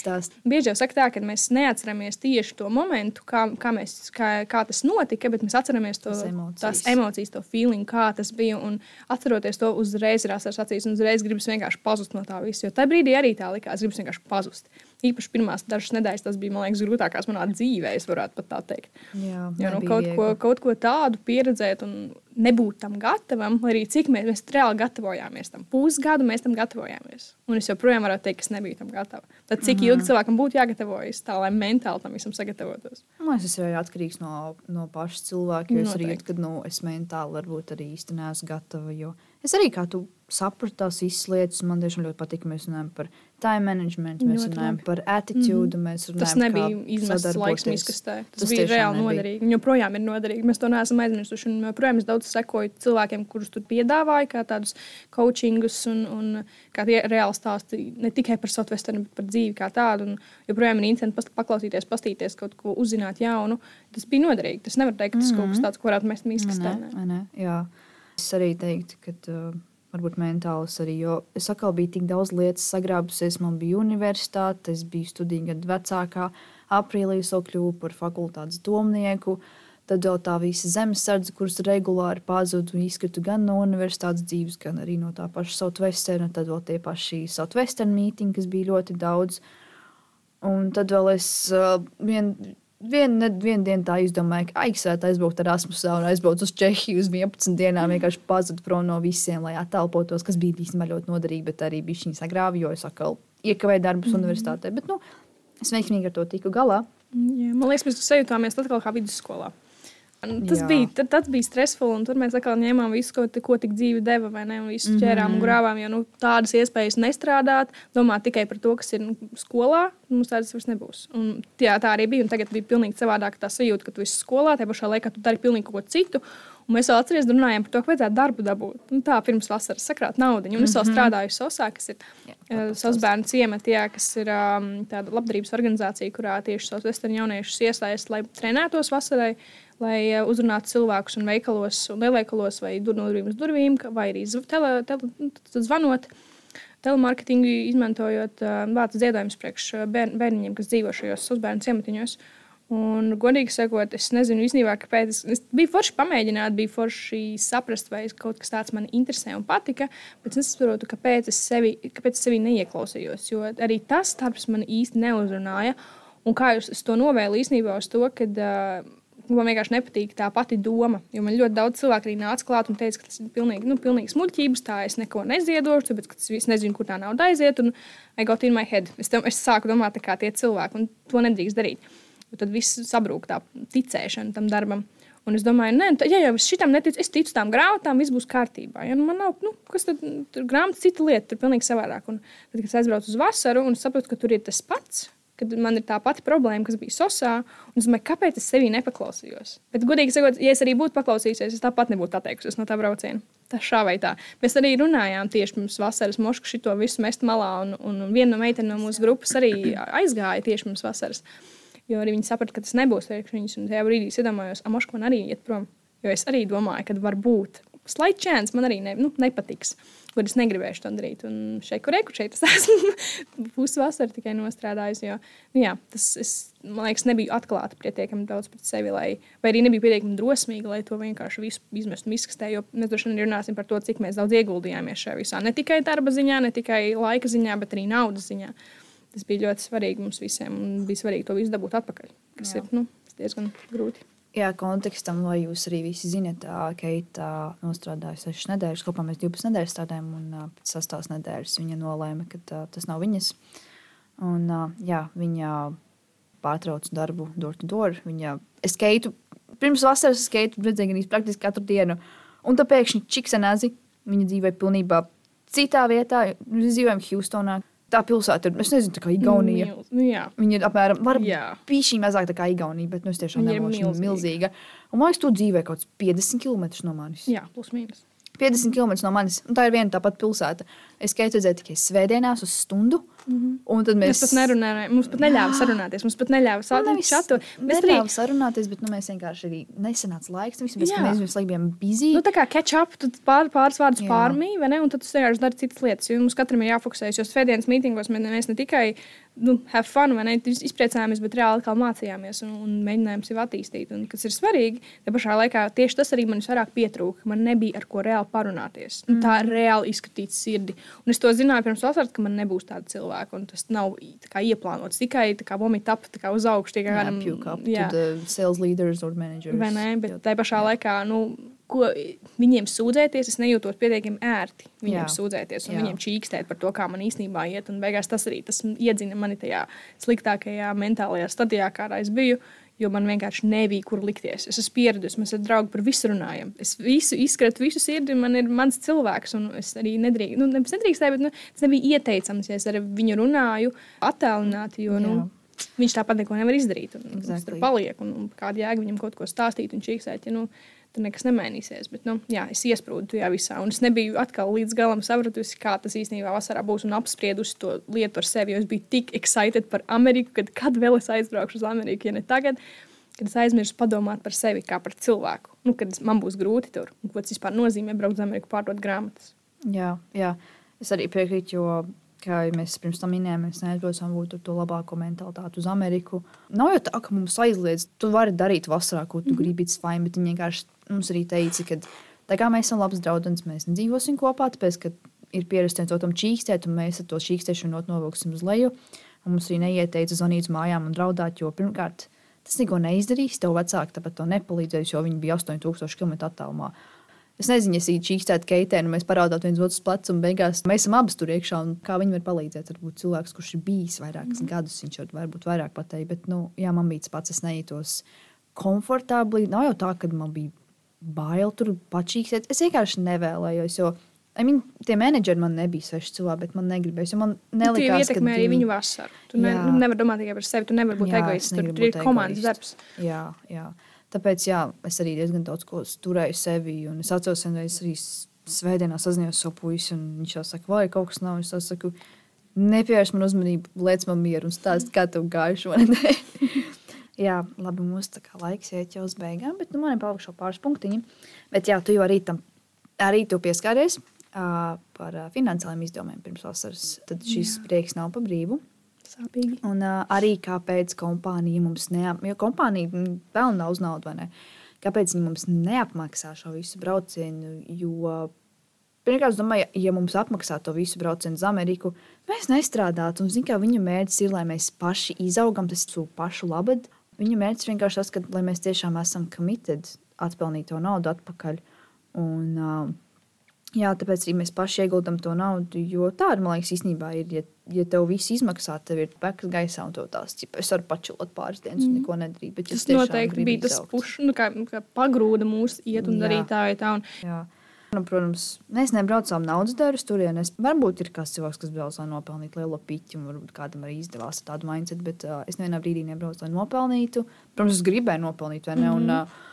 nepastāst. Bieži jau saka, tā, ka mēs neatceramies tieši to momentu, kā, kā, mēs, kā, kā tas notika, bet mēs atceramies to, Tas emocijas. tās emocijas, to feeling, kā tas bija. Un atceroties to, uzreiz ir asars acīs, un uzreiz gribas vienkārši pazust no tā visa. Jo tajā brīdī arī tā likās, gribas vienkārši pazust. Īpaši pirmās dažas nedēļas tas bija, man liekas, grūtākās manā dzīvē, es varētu pat tā teikt. Jā, Jo nu, kaut, ko, viegli. kaut ko tādu pieredzēt un nebūt tam gatavam, arī cik mēs, mēs reāli gatavojāmies tam. Pusgadu mēs tam gatavojāmies. Un es joprojām varu teikt, ka es nebiju tam gatava. Tad cik Mhm. ilgi cilvēkam būtu jāgatavojas tā, lai mentāli tam visam sagatavotos? Man liekas, tas ir arī atkarīgs no, no paša cilvēka. Jo es arī Noteikti. jūtu, ka nu, es mentāli varbūt arī īsti neesmu gatava. Jo es arī kā tu sapratu tās visas lietas, un man tiešām ļoti patīk, ka mēs runājam par time management, mēs Ļoti runājam labi. par attitude, mm -hmm. Tas nebija izmests laiks, miskastē. Tas, Tas bija reāli nebija. noderīgi. Un joprojām ir noderīgi. Mēs to neesam aizmirsuši. Un joprojām es daudz sekoju cilvēkiem, kurus tur piedāvāju, kā tādus coachingus un, un kā tie reāli stāsti ne tikai par Southwestern, bet par dzīvi kā tādu. Un joprojām ir interesanti paklausīties, pastīties, kaut ko uzzināt jaunu. Tas bija noderīgi. Tas nevar teikt, ka tas mm -hmm. kaut kas tāds, ko varētu mest miskastē. Ne? Vai ne? Jā. Es arī teiktu, ka uh, varbūt mentāls arī, jo es atkal biju tik daudz lietas sagrābusies. Man bija universitāte, es biju studiju gadu vecākā, aprīlī vēl kļuvu par fakultātes domnieku. Tad jau tā visa zemesardze, kuras regulāri pazuda un izkrita gan no universitātes dzīves, gan arī no tā paša Southwestern. Tad vēl tie paši Southwestern mītīņi, kas bija ļoti daudz. Un tad vēl es uh, vien, vien, vienu dienu tā izdomāju, ka aizsēt aizbraukt ar Erasmusā un aizbraukt uz Čehiju uz 11 dienām. Vienkārši pazudu prom no visiem, lai attēlpotos, kas bija īstenībā ļoti noderīgi, bet arī bija šī sagrāva, jo es atkal iekavēju darbus mm. universitātē. Bet, nu, es veiksmīgi ar to tiku galā. Jā, man liekas, mēs sajūtāmies atkal kā vidusskolā. Tas Jā. bija, tas bija stresful, un tur mēs atkal ņēmām visu, ko, ko tik dzīve deva, vai ne? Visu ķērām un grāvām, jo nu, tādas iespējas nestrādāt, domāt tikai par to, kas ir nu, skolā, mums tādas vairs nebūs. Un, jā, tā arī bija, tagad bija pilnīgi savādāk tā sajūta, ka tu esi skolā, tajā pašā laikā tu dari pilnīgi ko citu. Un mēs vēl atceries, runājām par to, ka vajadzētu darbu dabūt. Nu, tā pirms vasaras sakrāt naudu. Un es vēl strādāju SOSā, kas ir uh, savs bērnu ciemats, jā, kas ir um, tāda labdarības organizācija, kurā tieši savus vestern jauniešus iesaist, lai trenētos vasarai, lai uh, uzrunātu cilvēkus un veikalos, un lielveikalos, vai durvīm uz durvīm, vai arī tele, tele, zvanot. Telemarketingu izmantojot, uh, vāc ziedojumus priekš uh, bērn, bērniņiem, kas dzīvo šajos bērnu ciematiņos. Un, godīgi sakot, es nezinu īstenībā, kāpēc. Es, es biju forši pamēģināt, bija forši saprast, vai kaut kas tāds man interesē un patika. Bet es nesaprotu, kāpēc es sevi, kāpēc es sevi neieklausījos. Jo arī tas darbs man īsti neuzrunāja. Un kā jūs to novēlu īstenībā uz to, ka uh, man vienkārši nepatīk tā pati doma. Jo man ļoti daudz cilvēku arī nāca klāt un teica, ka tas ir pilnīgi, nu, pilnīgi smuļķības, tā es neko neziedošu, ka es nezinu, kur tā nauda aiziet. Un I got in my head. Es, tam, es sāku domāt kā tie cilvēki, un to nedrīkst darīt. Tad viss sabrūk tā ticēšana tam darbam. Un es domāju, nē, tā, ja jau es šitam neticu, es ticu tām grāmatām, viss būs kārtībā. Ja nu man nav, nu, kas tad, tur grāmatas cita lieta, tur pilnīgi savādāk. Un tad, kad es aizbraucu uz vasaru un sapratu, ka tur ir tas pats, kad man ir tā pati problēma, kas bija sosā, un es domāju, kāpēc es sevī nepaklausījos. Bet, godīgi sakot, ja es arī būtu paklausījusies, es tāpat nebūtu atteikusies no tā brauciena. Tā šā vai tā. Mēs arī runājām tieši pirms vasaras, mošu šito visu mest malā, un, un viena no meitenēm no mūsu grupas arī aizgāja tieši pirms vasaras. Jo arī viņi saprata, ka tas nebūs priekš viņus. Un tajā brīdī es iedomājos, ka Moškva arī iet prom. Jo es arī domāju, ka varbūt slight chance man arī ne, nu, nepatiks, kur es negribēšu to darīt. Un šeit, kur eku, šeit es esmu pusvasaru tikai nostrādājis. Jo, nu, jā, tas, es, man liekas, nebija atklāta pietiekami daudz pret sevi, lai, vai arī nebija pietiekami drosmīga, lai to vienkārši visu izmestu un izkastē. Jo mēs droši vien runāsim par to, cik mēs daudz ieguldījāmies šajā visā. Ne tikai darba ziņā, ne tikai laika ziņā, bet arī naudas ziņā. Tas bija ļoti svarīgi mums visiem, un bija svarīgi to visu dabūt atpakaļ, kas Jā. ir nu, diezgan grūti. Jā, kontekstam, lai jūs arī visi zinat, Keita nostrādāja 6 nedēļas, kopā mēs 12 nedēļas strādājām, un pēc 6 nedēļas viņa nolēma, ka tā, tas nav viņas. Un, jā, viņa pārtrauca darbu to door. Viņa, es skeitu, pirms vasaras skeitu redzēju gan praktiski katru dienu, un tad pēkšņi Čiksenāzi, viņa dzīvoja pilnībā citā vietā, mēs dzīvojam Houstonā, tā pilsēta ir, es nezinu, tā kā Igaunija. Mil, nu, jā. Viņa ir apmēram, šī mazāk kā Igaunija, bet nu, es tiešām nemanāšu, ka milzīga. Un man liekas, tu dzīvo kaut kāds 50 km no manis. Jā, plus mīnus. 50 km no manis, un tā ir viena tā pati pilsēta. Es skaitu redzēju tikai svētdienās uz stundu. Mm -hmm. Un tad mēs... mēs pat nerunājām, mums pat neļāva sarunāties. Mums pat neļāva sarunāties. Mēs neļāva arī... sarunāties, bet nu, mēs vienkārši arī nesenāca laiks. Mēs, mēs, mēs visu laiku bijām busy. Nu, tā kā catch up, tad pār, pāris vārdus pārmī, vai ne? Un tad tu vienkārši dari citas lietas. Jo mums katram ir jāfokusējas. Jo svētdienas mītingos mēs ne tikai nu, have fun, vai ne? Izpriecājāmies, bet reāli atkal mācījāmies un, un mēģinājām sevi attīstīt. Un, kas ir svarīgi, te pašā laikā tieši tas arī man vairāk pietrūka. Man nebija ar ko reāli parunāties. Mm. Tā reāli izskatīt sirdi. Un es to zināju pirms vasaras, ka man nebūs tāda cilvēka. Un tas nav kā, ieplānots tikai vomit up uz augšu. Tikai kādam sales leaders or managers. Vai ne? Bet tajā pašā laikā. Nu, ko viņiem sūdzēties, es nejūtos pietiekami ērti viņiem Jā. sūdzēties un Jā. viņiem čīkstēt par to, kā man īstenībā iet. Un beigās tas arī tas iedzina mani tajā sliktākajā mentālajā stadijā, kādā es biju. Jo man vienkārši nebija, kur likties. Es esmu pieradis, mēs ar draugu par visu runājam. Es visu izskatu, visu sirdi, man ir mans cilvēks. Un es arī nedrīkst, nu, nedrīkstēju, bet nu, tas nebija ieteicams, ja es ar viņu runāju attēlināti. Jo, nu, viņš tāpat neko nevar izdarīt. Un, exactly. Tur paliek. Un, un kāda jēga viņam kaut ko stāstīt un čīkstēt. Ja, nu, tur nekas nemainīsies. Bet, nu, jā, es iesprūdu tajā visā. Un es nebiju atkal līdz galam sapratusi, kā tas īstenībā vasarā būs un apspriedusi to lietu ar sevi. Es biju tik excited par Ameriku, kad, kad vēl es aizbraukšu uz Ameriku, ja ne tagad. Kad es aizmirsu padomāt par sevi kā par cilvēku, nu, kad man būs grūti tur, un ko tas vispār nozīmē braukt uz Ameriku, pārdot grāmatas. Jā, jā, es arī piekrītu, jo kā mēs pirms tam minējām, mēs neaizbraucam būt ar to labāko mentalitāti uz Ameriku. Nav jau tā, ka mums aizliedz, tu vari darīt vasarā, ko tu mm -hmm. gribi, tas fajn, bet viņi vienkārši mums arī teica, ka tā kā mēs esam labs draugs, mēs nedzīvosim kopā, tāpēc, ka ir pierasts viens otram čīkstēt, un mēs to čīkstēšanu novilksim uz leju. Un mums arī neieteica zvanīt uz mājām un draudāt, jo pirmkārt, tas neko neizdarīs. Tev vecāki tāpat to nepalīdzēs, jo viņi bija 8000 km attālumā. Es nezinu, ja viņi čīkstētu keitē, un mēs parādām viens otru plecu, un beigās mēs esam abas tur iekšā. Kā viņi var palīdzēt? Varbūt cilvēks, kurš ir bijis vairākus mm. gadus, viņš var būt vairāk pateikt. Bet, nu, jā, man bija tas pats, es nejūtos komfortabli. Nav jau tā, ka man bija bail tur pačīkstēt. Es vienkārši nevēlējos. Jo, I mean, tie menedžeri man nebija sveši cilvēki, bet man negribējās. Man nelikās, ka ietekmē arī viņu vasaru. Tu ne, nu, nevari domāt tikai par sevi. Tu nevari būt egoists. Tur, tur ir komandas darbs. Jā, jā. Tāpēc jā, es arī diezgan daudz ko turēju sevi. Es atceros, ka es arī svētdienā sazinājos ar savu puisi, un viņš jau saka, vai kaut kas nav. Es saku, nepievērš man uzmanību, liec man mieru un stāst, kā tev gājuši šodien. jā, labi, mums tā kā laiks iet jau uz beigām, bet nu, man ir palikuši pāris punktiņi. Bet jā, tu jau arī tam arī tu pieskāries uh, par uh, finansiāliem izdevumiem pirms vasaras. Tad šis jā. prieks nav pa brīvu. Sāpīgi. Un uh, arī kāpēc kompānija mums neapmaksā, jo kompānija vēl nav uz naudu, vai ne? Kāpēc viņi mums neapmaksā šo visu braucienu? Jo, pirmkārt, es domāju, ja mums apmaksā to visu braucienu uz Ameriku, mēs nestrādātu. Un, zin, kā viņu mērķis ir, lai mēs paši izaugam, tas ir pašu labad. Viņu mērķis vienkārši tas, ka mēs tiešām esam committed atpelnīt to naudu atpakaļ. Un, uh, Jā, tāpēc arī mēs paši ieguldām to naudu. Jo tāda, man liekas, īstenībā ir, ja, ja tev viss izmaksā, tev ir pēkas gaisā un tās, ja es varu pačilot pāris dienas un mm. neko nedarīt. Bet, tas noteikti bija tas puš, nu, kā, kā pagrūda mūs iet un jā. darīt tā, ja tā. Un... Jā. Nu, protams, mēs nebraucām naudas dēļ uz turienes. Varbūt ir kāds cilvēks, kas brauc, lai nopelnītu lielu piķi, un varbūt kādam arī izdevās tādu mindset, bet uh, es nevienā brīdī nebraucu, lai nopelnītu. Protams, es gribēju nopelnīt, vai ne? Mm -hmm. un, uh,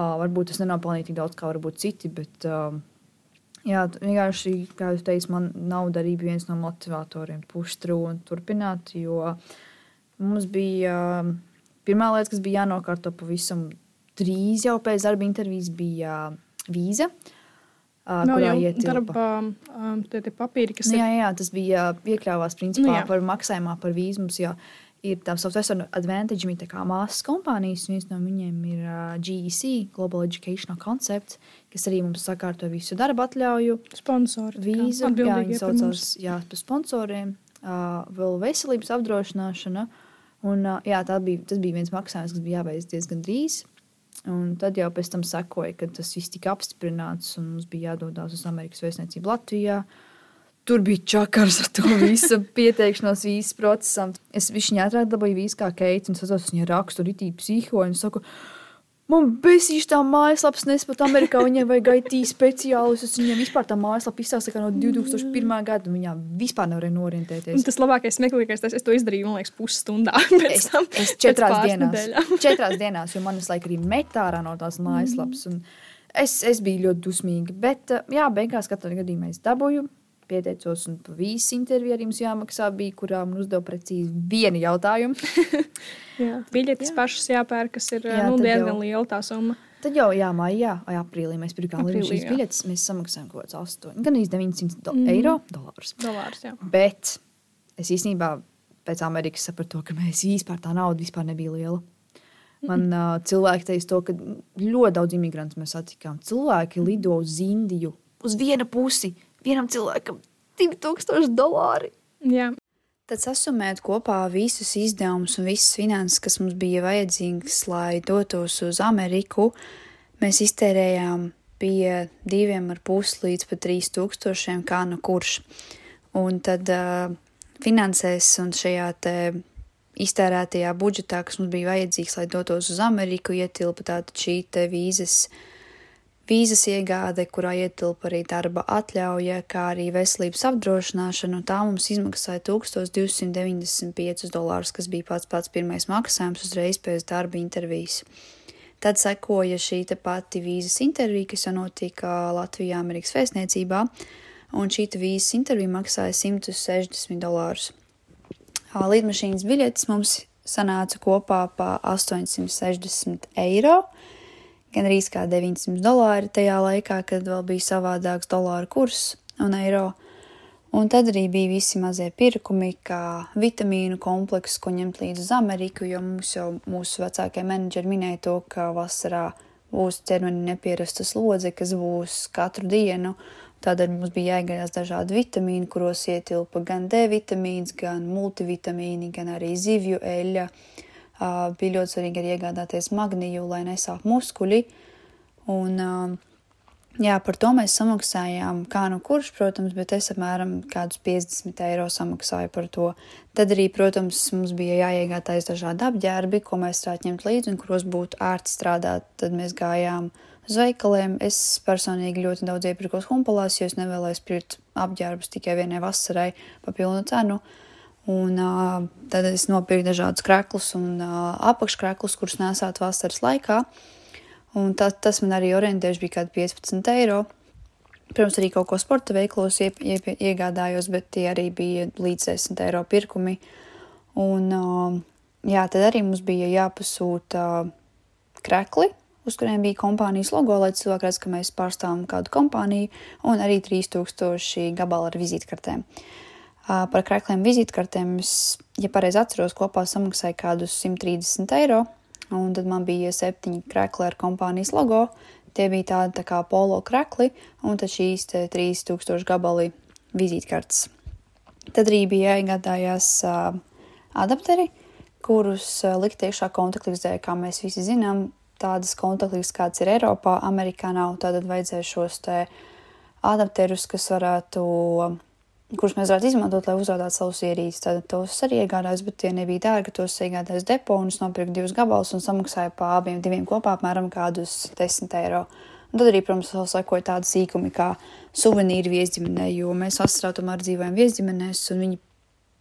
uh, varbūt es nenopelnīju tik daudz, kā varbūt citi, bet uh, Jā, vienkārši, kā jūs teicat, man nauda arī bija viens no motivatoriem, pušķi un turpināt. Jo mums bija pirmā lieta, kas bija jānokārto pavisam drīz jau pēc darba intervijas, bija vīza. Nav jau darba um, tie, tie papīri, kas Nu, jā, jā, tas bija iekļāvās principā Nu, jā. par maksājumā par vīzu. Mums jau ir tā Southwestern Advantage, tā kā māsas kompānijas. Viens no viņiem ir uh, GEC, Global Educational Concept, kas arī mums sakārto visu darba atļauju, kā vīzu. Jā, viņi saucās jā, par sponsoriem, uh, vēl veselības apdrošināšana. Un, uh, jā, bija, tas bija viens maksājums, kas bija jāveic diezgan drīz. Un tad jau pēc tam sekoja, kad tas viss tika apstiprināts, un mums bija jādodas uz Amerikas Vēstniecību Latvijā. Tur bija čakars ar to visu pieteikšanos vīzas procesam. Es viņai atradu dabūju vīzu kā keits, un es viņa rakstu ritīgi psihoju, un saku, man besīši tā mājaslapas nespat Amerikā, viņai vajag IT speciālistus, viņai vispār tā mājaslapa izstāsta, ka no 2001. gada un viņā vispār nevarēja norientēties. tas labākais, smieklīgais, tas es to izdarīju, man liekas, pusstundā. Es, tam, es četrās dienās, nedēļām. četrās dienās, jo man visu laiku arī metā ārā no tās mājaslapas. un Es, es biju ļoti dusmīga, bet uh, jā, beigās katrā gadījumā es dabūju. Pieteicos, un pa vīzas interviju arī mums jāmaksā, bija, kurā man uzdeva precīzi vienu jautājumu. Jā. Biļetes pašas jāpērk, kas ir Jā, jā, nu, diezgan jau- liela tā summa. Tad jau, jā, maijā, vai aprīlī mēs pirkām Aprīlī, šīs jā. biļetes. Mēs samaksājām kaut kāds 8, gan 900 do Mhm. eiro dolārus. Dolārs, jā. Bet es īstenībā pēc Amerikas sapratu, ka mēs vispār tā nauda vispār nebija liela. Man uh, cilvēki teica, to, ka ļoti daudz imigrantu mēs satikām. Cilvēki lido uz Indiju uz vienu pusi. Vienam cilvēkam 2000 dolāri. jā. Tad sasumēt kopā visus izdevumus un visas finanses, kas mums bija vajadzīgas, lai dotos uz Ameriku, mēs iztērējām pie diviem ar pus līdz pat trīs tūkstošiem, kā nu kurš. Un tad uh, finansēs un šajā te iztērētajā budžetā, kas mums bija vajadzīgs, lai dotos uz Ameriku, ietilpa tātad šī te vīzas vīzas iegāde, kurā ietilpa arī darba atļauja, kā arī veselības apdrošināšana, un tā mums izmaksāja 1295 dolārus, kas bija pats pats pirmais maksājums uzreiz pēc darba intervijas. Tad sekoja šī pati vīzas intervija, kas jau notika Latvijā, Amerikas vēstniecībā, un šī vīzas intervija maksāja 160 dolārus. Līdmašīnas biļetes mums sanāca kopā pa 860 eiro, gan arī kā 900 dolāri tajā laikā, kad vēl bija savādāks dolāru kurs un eiro. Un tad arī bija visi mazie pirkumi, kā vitamīnu komplekss, ko ņemt līdzi uz Ameriku, jo mums jau mūsu vecākie menedžeri minēja to, ka vasarā būs ķermeni nepierasta slodze, kas būs katru dienu. Tādēļ mums bija jāiegādās dažādi vitamīni, kuros ietilpa gan D vitamīns, gan multivitamīni, gan arī zivju eļļa. Uh, bija ļoti svarīgi arī iegādāties magniju, lai nesāp muskuļi. Un, uh, jā, par to mēs samaksājām kā nu kurš, protams, bet es apmēram kādus 50 eiro samaksāju par to. Tad arī, protams, mums bija jāiegādājas dažādi apģērbi, ko mēs varētu ņemt līdzi un kuros būtu ērti strādāt. Tad mēs gājām uz veikaliem. Es personīgi ļoti daudz iepirkos humpalās, jo es nevēlējos pirkt apģērbus tikai vienai vasarai pa pilnu cenu. Un uh, tad es nopirku dažādus krāklus un uh, apakškrāklus, kurus nesāt vasaras laikā. Un tā, tas man arī orientējuši bija kaut kādi 15 eiro. Protams, arī kaut ko sporta veiklos iep, iep, iegādājos, bet tie arī bija līdz 10 eiro pirkumi. Un uh, jā, tad arī mums bija jāpasūta uh, krākli, uz kuriem bija kompānijas logo, lai cilvēki redz, ka mēs pārstāvam kādu kompāniju, un arī 3000 gabali ar vizītkartēm. Uh, par krākliem vizītkartēm es, ja pareizi atceros, kopā samaksāju kādus 130 eiro, un tad man bija septiņi krākli ar kompānijas logo. Tie bija tādi tā kā polo krākli, un tad šīs te 3000 gabali vizītkartes. Tad arī bija jāiegādājās uh, adapteri, kurus uh, likt iekšā kontaktlīdzē, kā mēs visi zinām. Tādas kontaktlīdzes, kāds ir Eiropā, Amerikā nav, tad vajadzēja šos te adapterus, kas varētu, kurus mēs varētu izmantot, lai uzrādītu savus ierīces. Tad tos arī iegādājos, bet tie nebija dārgi. Tos iegādājos depo un es nopirku divus gabalus un samaksāju pa abiem diviem kopā apmēram kādus 10 eiro. Un tad arī, protams, vēl sekoja tādi sīkumi kā suvenīri viesģimenē, jo mēs astrā tomēr dzīvojam viesģimenēs un viņi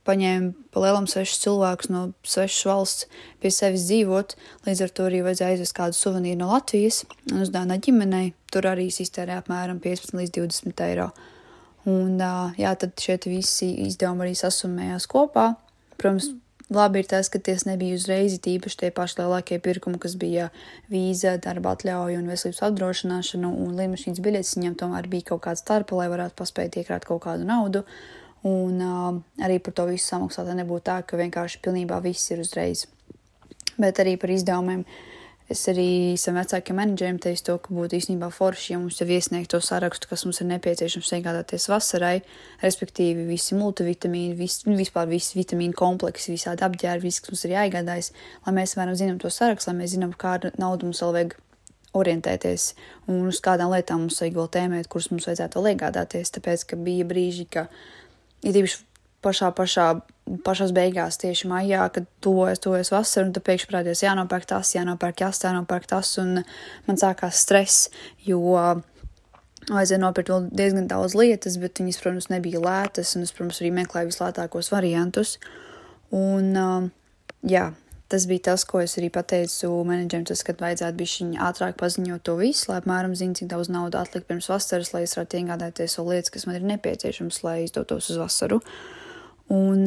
paņēma pa lielam svešus cilvēkus no svešas valsts pie sevis dzīvot. Līdz ar to arī vajadzēja aizvest kādu suvenīru no Latvijas un uzdāvināt ģimenei. Tur arī iztērē apmēram 15 līdz 20 eiro. Un, jā, tad šie visi izdevumi arī sasumējās kopā. Protams, labi ir tas, ka tas nebija uzreiz tīpaši tie paši lielākie pirkumi, kas bija vīza, darba atļauja un veselības apdrošināšana un lidmašīnas biļetes. Viņam tomēr bija kaut kāds starpa, lai varētu paspēt iekrāt kaut kādu naudu. Un uh, arī par to visu samaksāt, nebūtu tā, ka vienkārši pilnībā viss ir uzreiz. Bet arī par izdevumiem. Uh, Es arī saviem vecākiem menedžeriem teicu to, ka būtu īstenībā forši, ja mums jau iesniegt to sarakstu, kas mums ir nepieciešams iegādāties vasarai, respektīvi visi multivitamīni, vis, nu, vispār visi vitamīnu kompleksi, visādi apģērbi, viss, kas mums ir jāiegādājas, lai mēs varam zinām to sarakstu, lai mēs zinām, kādu naudu mums vēl vajag orientēties un uz kādām lietām mums vajag vēl tēmēt, kuras mums vajadzētu vēl iegādāties, tāpēc, ka bija brīži, ka, ja tīpaši pašā, pašā, pašās beigās, tieši maijā, kad tuvojas, tuvojas vasara, un tad pēkšņi parādījās jānopērk tas, jānopērk tas, jānopērk tas, un man sākās stress, jo vajadzēja nopirkt vēl diezgan daudz lietas, bet viņas, protams, nebija lētas, un es, protams, arī meklēju vislētākos variantus. Un, jā, tas bija tas, ko es arī pateicu menedžerim, tas, kad vajadzētu bišķiņ ātrāk paziņot to visu, lai apmēram zinu, cik daudz naudu atlikt pirms vasaras, lai es varētu iegādāties vēl lietas, kas man ir nepieciešams, lai izdotos uz vasaru. Uh, Un,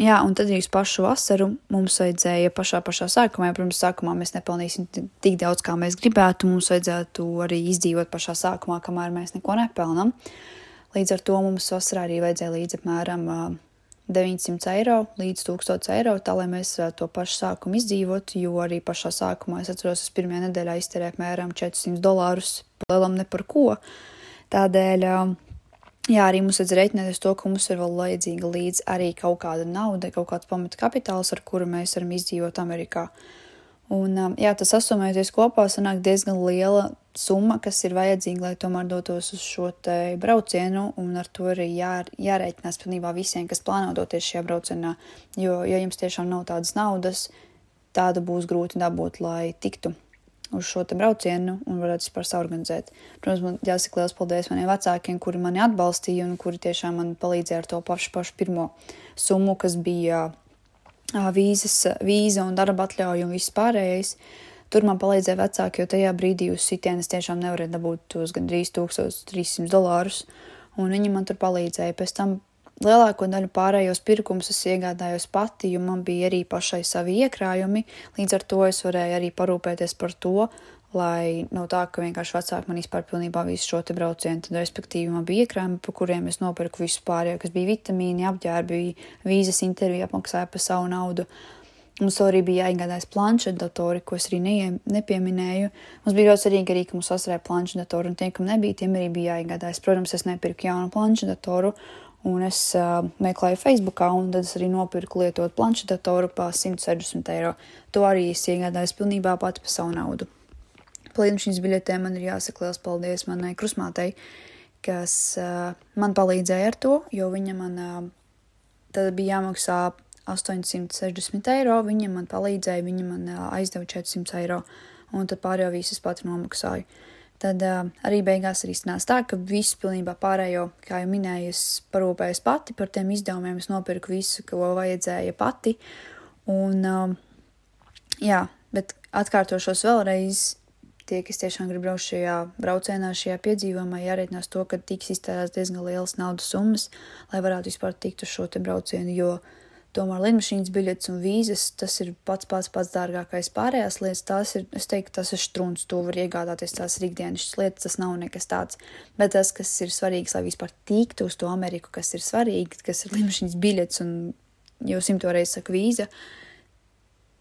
jā, un tad arī uz pašu vasaru mums vajadzēja pašā, pašā sākumā, ja, protams, sākumā mēs nepelnīsim tik daudz, kā mēs gribētu. Mums vajadzētu arī izdzīvot pašā sākumā, kamēr mēs neko nepelnām. Līdz ar to mums vasarā arī vajadzēja līdz apmēram uh, 900 eiro līdz 1000 eiro, tā lai mēs to pašu sākumu izdzīvot, jo arī pašā sākumā es atceros, es pirmajā nedēļā izterēju apmēram 400 dolārus, lielam ne par ko. Tādēļ Jā, arī mums vajadz rēķināties to, ka mums ir vēl vajadzīga līdz arī kaut kāda nauda, kaut kāds pamata kapitāls, ar kuru mēs varam izdzīvot Amerikā. Un, um, jā, tas sasumējoties kopā sanāk diezgan liela summa, kas ir vajadzīga, lai tomēr dotos uz šo te braucienu, un ar to arī jā, jārēķinās pilnībā visiem, kas plāno doties šajā braucienā, jo, ja jums tiešām nav tādas naudas, tāda būs grūti dabūt, lai tiktu uz šo braucienu un varētu vispār saorganizēt. Protams, man jāsaka liels paldies maniem vecākiem, kuri mani atbalstīja un kuri tiešām man palīdzēja ar to pašu, pašu pirmo summu, kas bija vīzas, vīza un darba atļauja un viss pārējais. Tur man palīdzēja vecāki, jo tajā brīdī uz sitienas tiešām nevarēja dabūt tos gandrīz 1300 dolārus, un viņi man tur palīdzēja. Pēc tam Lielāko daļu pārējos pirkumus es iegādājos pati, jo man bija arī pašai savi iekrājumi, līdz ar to es varēju arī parūpēties par to, lai nav tā, ka vienkārši vecāki man izpār pilnībā visu šo te braucienu, tad respektīvi man bija iekrājumi, pa kuriem es nopirku visu pārējo, kas bija vitamīni, apģērbi, vīzas intervija, apmaksāja pa savu naudu. Mums arī bija jāiegādājas planšetdatori, ko es arī neie, nepieminēju. Mums bija ļoti svarīgi arī, ka mums vasarē planšetdatori, un tiem, kam nebija, tiem arī bija jāiegādājas. Protams, es nepirku jaunu planšetdatoru, Un es uh, meklēju Facebookā, un tad es arī nopirku lietotu planšetdatoru par 160 eiro. To arī es iegādājos pilnībā pati par savu naudu. Šīs biļetēm man ir jāsaka liels paldies manai krusmātei, kas uh, man palīdzēja ar to, jo viņa man uh, tad bija jāmaksā 860 eiro, viņa man palīdzēja, viņa man uh, aizdeva 400 eiro, un tad pārējo visus pati nomaksāju. Tad uh, arī beigās arī sanāca tā, ka visu pilnībā pārējo, kā jau minēju, es parūpējos pati par tiem izdevumiem, es nopirku visu, ko vajadzēja pati. Un, uh, jā, bet atkārtošos vēlreiz, tie, kas tiešām grib braukt šajā braucienā, šajā piedzīvojumā, jārēķinās to, ka tiks iztērēts diezgan lielas naudas summas, lai varētu vispār tikt uz šo braucienu, jo uh, Tomēr lidmašīnas biļetes un vīzas tas ir pats pats pats dārgākais. Pārējās lietas, tās ir, es teiktu, tas ir strūns, to var iegādāties, tās ir ikdienas lietas, tas nav nekas tāds. Bet tas, kas ir svarīgs, lai vispār tiktu uz to Ameriku, kas ir svarīgi, kas ir lidmašīnas biļetes un jau simto reizi saka vīza,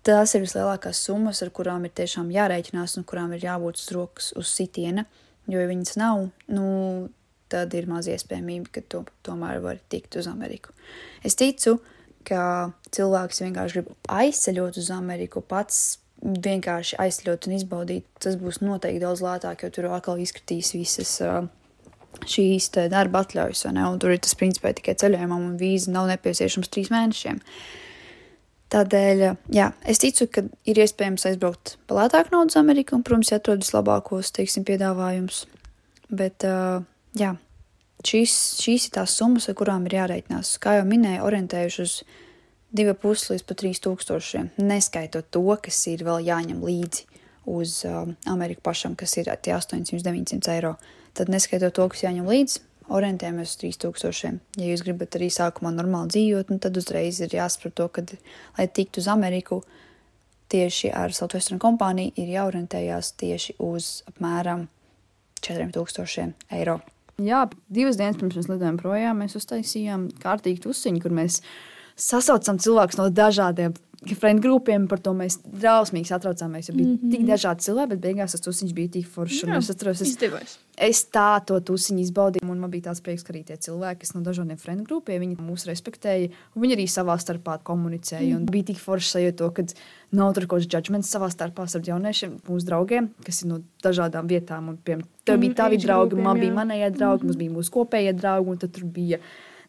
tās ir vislielākās summas, ar kurām ir tiešām jārēķinās un kurām ir jābūt uz rokas uz sitiena, jo, ja viņas nav, nu, tad ir maz iespējamība, ka to tomēr var tikt uz Ameriku. Es ticu, ka ka cilvēks vienkārši grib aizceļot uz Ameriku pats. Vienkārši aizceļot un izbaudīt, tas būs noteikti daudz lētāk, jo tur atkal izkritīs visas uh, šīs darba atļaujas, vai ne? Un tur ir tas principā tikai ceļojumam, un vīza nav nepieciešams trīs mēnešiem. Tādēļ, jā, es ticu, ka ir iespējams aizbraukt pa lētāku naudu uz Ameriku, un, protams, jāatrod vislabākos, teiksim, piedāvājums. Bet, jā, šīs, šīs ir tās summas, ar kurām ir jārēķinās. Kā jau minēju, orientējuši uz 2,5 līdz pat 3 tūkstošiem, neskaitot to, kas ir vēl jāņem līdzi uz uh, Ameriku pašam, kas ir tie 800-900 eiro. Tad neskaitot to, kas jāņem līdzi, orientējamies uz 3000. Ja jūs gribat arī sākumā normāli dzīvot, nu, tad uzreiz ir jāsaprot to, ka, lai tiktu uz Ameriku, tieši ar Southwestern kompāniju ir jāorientējās tieši uz apmēram 4000 eiro. Jā, divas dienas pirms mēs lidojām projām, mēs uztaisījām kārtīgi tusiņu, kur mēs sasaucam cilvēkus no dažādiem friend grupiem, par to mēs drausmīgi satraucāmies. Bija mm -hmm. tik dažādi cilvēki, bet beigās tas tusiņš bija tik foršs. Es atceros, es, Izdevās. es tā to tusiņu izbaudīju, un man bija tāds prieks, ka arī tie cilvēki, kas no dažādiem friend grupiem, viņi mūs respektēja, un viņi arī savā starpā komunicēja. Mm. Bija tik forši sajūta, ka nav tur kaut kāds judgments savā starpā starp jauniešiem, mūsu draugiem, kas ir no dažādām vietām. Un, piemēram, tev bija tavi draugi, grupiem, man jā. bija manējie draugi, mums bija mūsu kopējie draugi, un tad tur bija.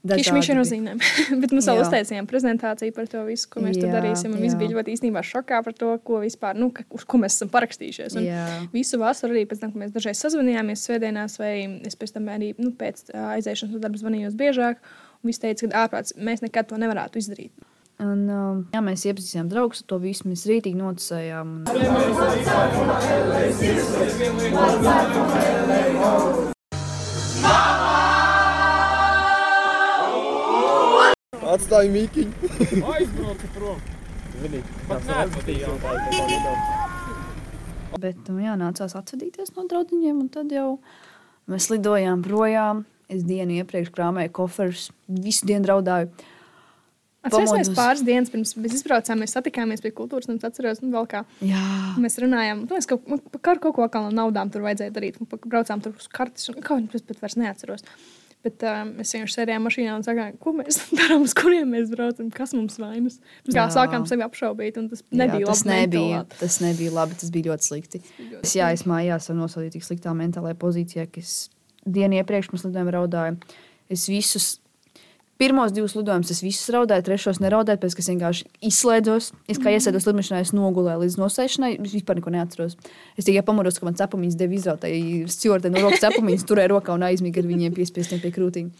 Kišmīša dažādi- nozīmē. Bet mēs vēl Jā. uztaisījām prezentāciju par to visu, ko mēs tur Jā, darīsim. Un viss jā. bija ļoti īstenībā šokā par to, ko vispār, nu, ka, uz ko mēs esam parakstījušies. Visu vasaru arī pēc tam, kad mēs dažreiz sazvanījāmies svētdienās, vai es pēc tam arī nu, pēc aiziešanas no darba zvanījos biežāk. Un viss teica, ka ārprāts mēs nekad to nevarētu izdarīt. Un, um, jā, mēs iepazīstinājām draugus ar to visu. Mēs rītīgi noticējām. Un... Atstāj mīkiņu. Aizbraucu prom. Zini, Pat nedaudz. Bet um, jā, nācās atvadīties no draugiem, un tad jau mēs lidojām projām. Es dienu iepriekš krāpēju koferus, visu dienu draudāju. Atcerieties, mēs Pamodos. pāris dienas pirms mēs izbraucām, mēs satikāmies pie kultūras nama. Atceros, nu, vēl kā Jā, mēs runājām. Nu, es kaut, kaut, kaut ko no naudām tur vajadzēja darīt. Un pa- Braucām tur uz kartes, un kaut ko pat vairs neatceros. Bet uh, mēs vienkārši sēdējām mašīnā un sakām, ko mēs darām, uz kuriem mēs braucam, kas mums vainas. Mēs kā Jā. sākām sevi apšaubīt, un tas nebija jā, tas, labi nebija, mentālā. tas nebija labi. Tas bija ļoti slikti. ļoti Es, jā, es mājās jau nosodīju tik sliktā mentālajā pozīcijā, ka es dienu iepriekš mums lidojuma raudāju. Es visus pirmos divus lidojumus, es visus raudāju, trešos neraudāju, pēc tam vienkārši izslēdzos. Es kā iesēdos lidmašīnā, es nogulēju līdz nosēšanai, vispār neko neatceros. Es tikai pamodos, ka man cepumiņas deva izrautēji stūrte no rokas cepumiņas, turēja rokā un aizmiga ar viņiem piespiestiem pie krūtīm.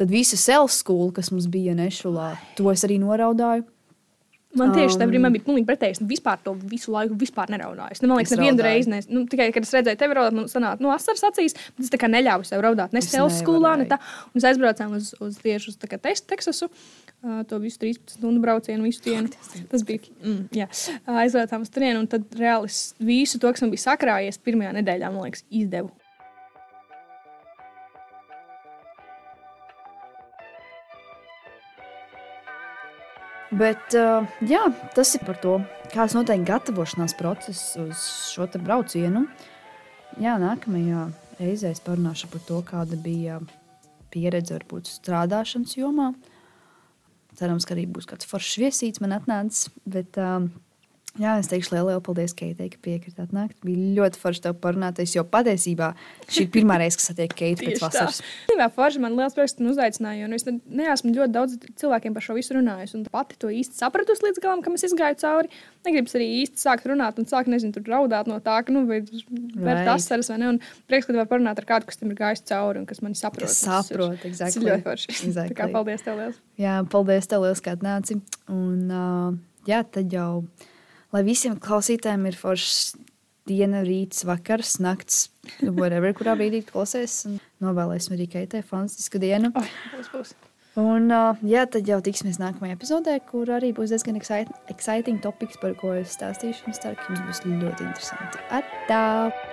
Tad visa self school, kas mums bija Nešulā, to es arī noraudāju. Man tieši tā Um, brīdī bija pilnīgi pretēji. Es vispār to visu laiku vispār neraudāju. Es, nu, man liekas, Es nevienu reizi, ne, nu, tikai kad es redzēju tevi raudāt, man sanāca, nu, asaras acīs, bet es tā kā neļāvu sev raudāt. Ne Es sev skolā, ne tā. Un mēs aizbraucām uz, uz tieši uz tā kā Tes- Teksasu. Uh, to visu 13 stundu braucienu, visu dienu. Tas bija. Mm, jā, uh, aizbraucām uz turieni, un tad reāli es visu to, kas man bija sakrājies, pirmajā nedēļā, man liekas, izdevu. Bet uh, jā, tas ir par to, kāds notiek gatavošanās process uz šo braucienu. Jā, nākamajā reizē es parunāšu par to, kāda bija pieredze varbūt strādāšanas jomā. Cerams, ka arī būs kāds foršs viesīts man atnācis. Bet, um, jā, es teikšu lielu, lielu paldies, Keitei, ka piekritāt atnākt. Bija ļoti forši tev parunāt. Es jau patiesībā šī ir pirmā reize, kad satieku Keitu pēc vasaras. Jā, forši man liels prieks, ka tu uzaicināji. jo, Nu, es ne- neesmu ļoti daudz cilvēkiem par šo visu runājis. Un pati to īsti sapratusi līdz galam, kam es izgāju cauri. Negribas arī īsti sākt runāt un sākt, nezinu, tur raudāt no tā, ka, nu, vai Right. tas asaras vai ne. Un prieks, ka tu vari parunāt ar kādu, kas tam ir gājis cauri un kas mani saprot. Kas Tas ir- saprot, Tas ir exactly. ļoti forši. Tā kā Exactly. paldies tev liels. Jā, paldies, tev liels, ka atnāci. Un, uh, jā, tad jau, lai visiem klausītājiem ir foršs diena, rīts, vakars, nakts, whatever, kurā brīdī klausies. un Novēlēsim arī Keitai fantastisku dienu. Oh, būs, būs. Un, uh, jā, tad jau tiksimies nākamajā epizodē, kur arī būs diezgan excite- exciting topiks, par ko es stāstīšu. Es ceru, ka jums būs ļoti interesanti. Atā!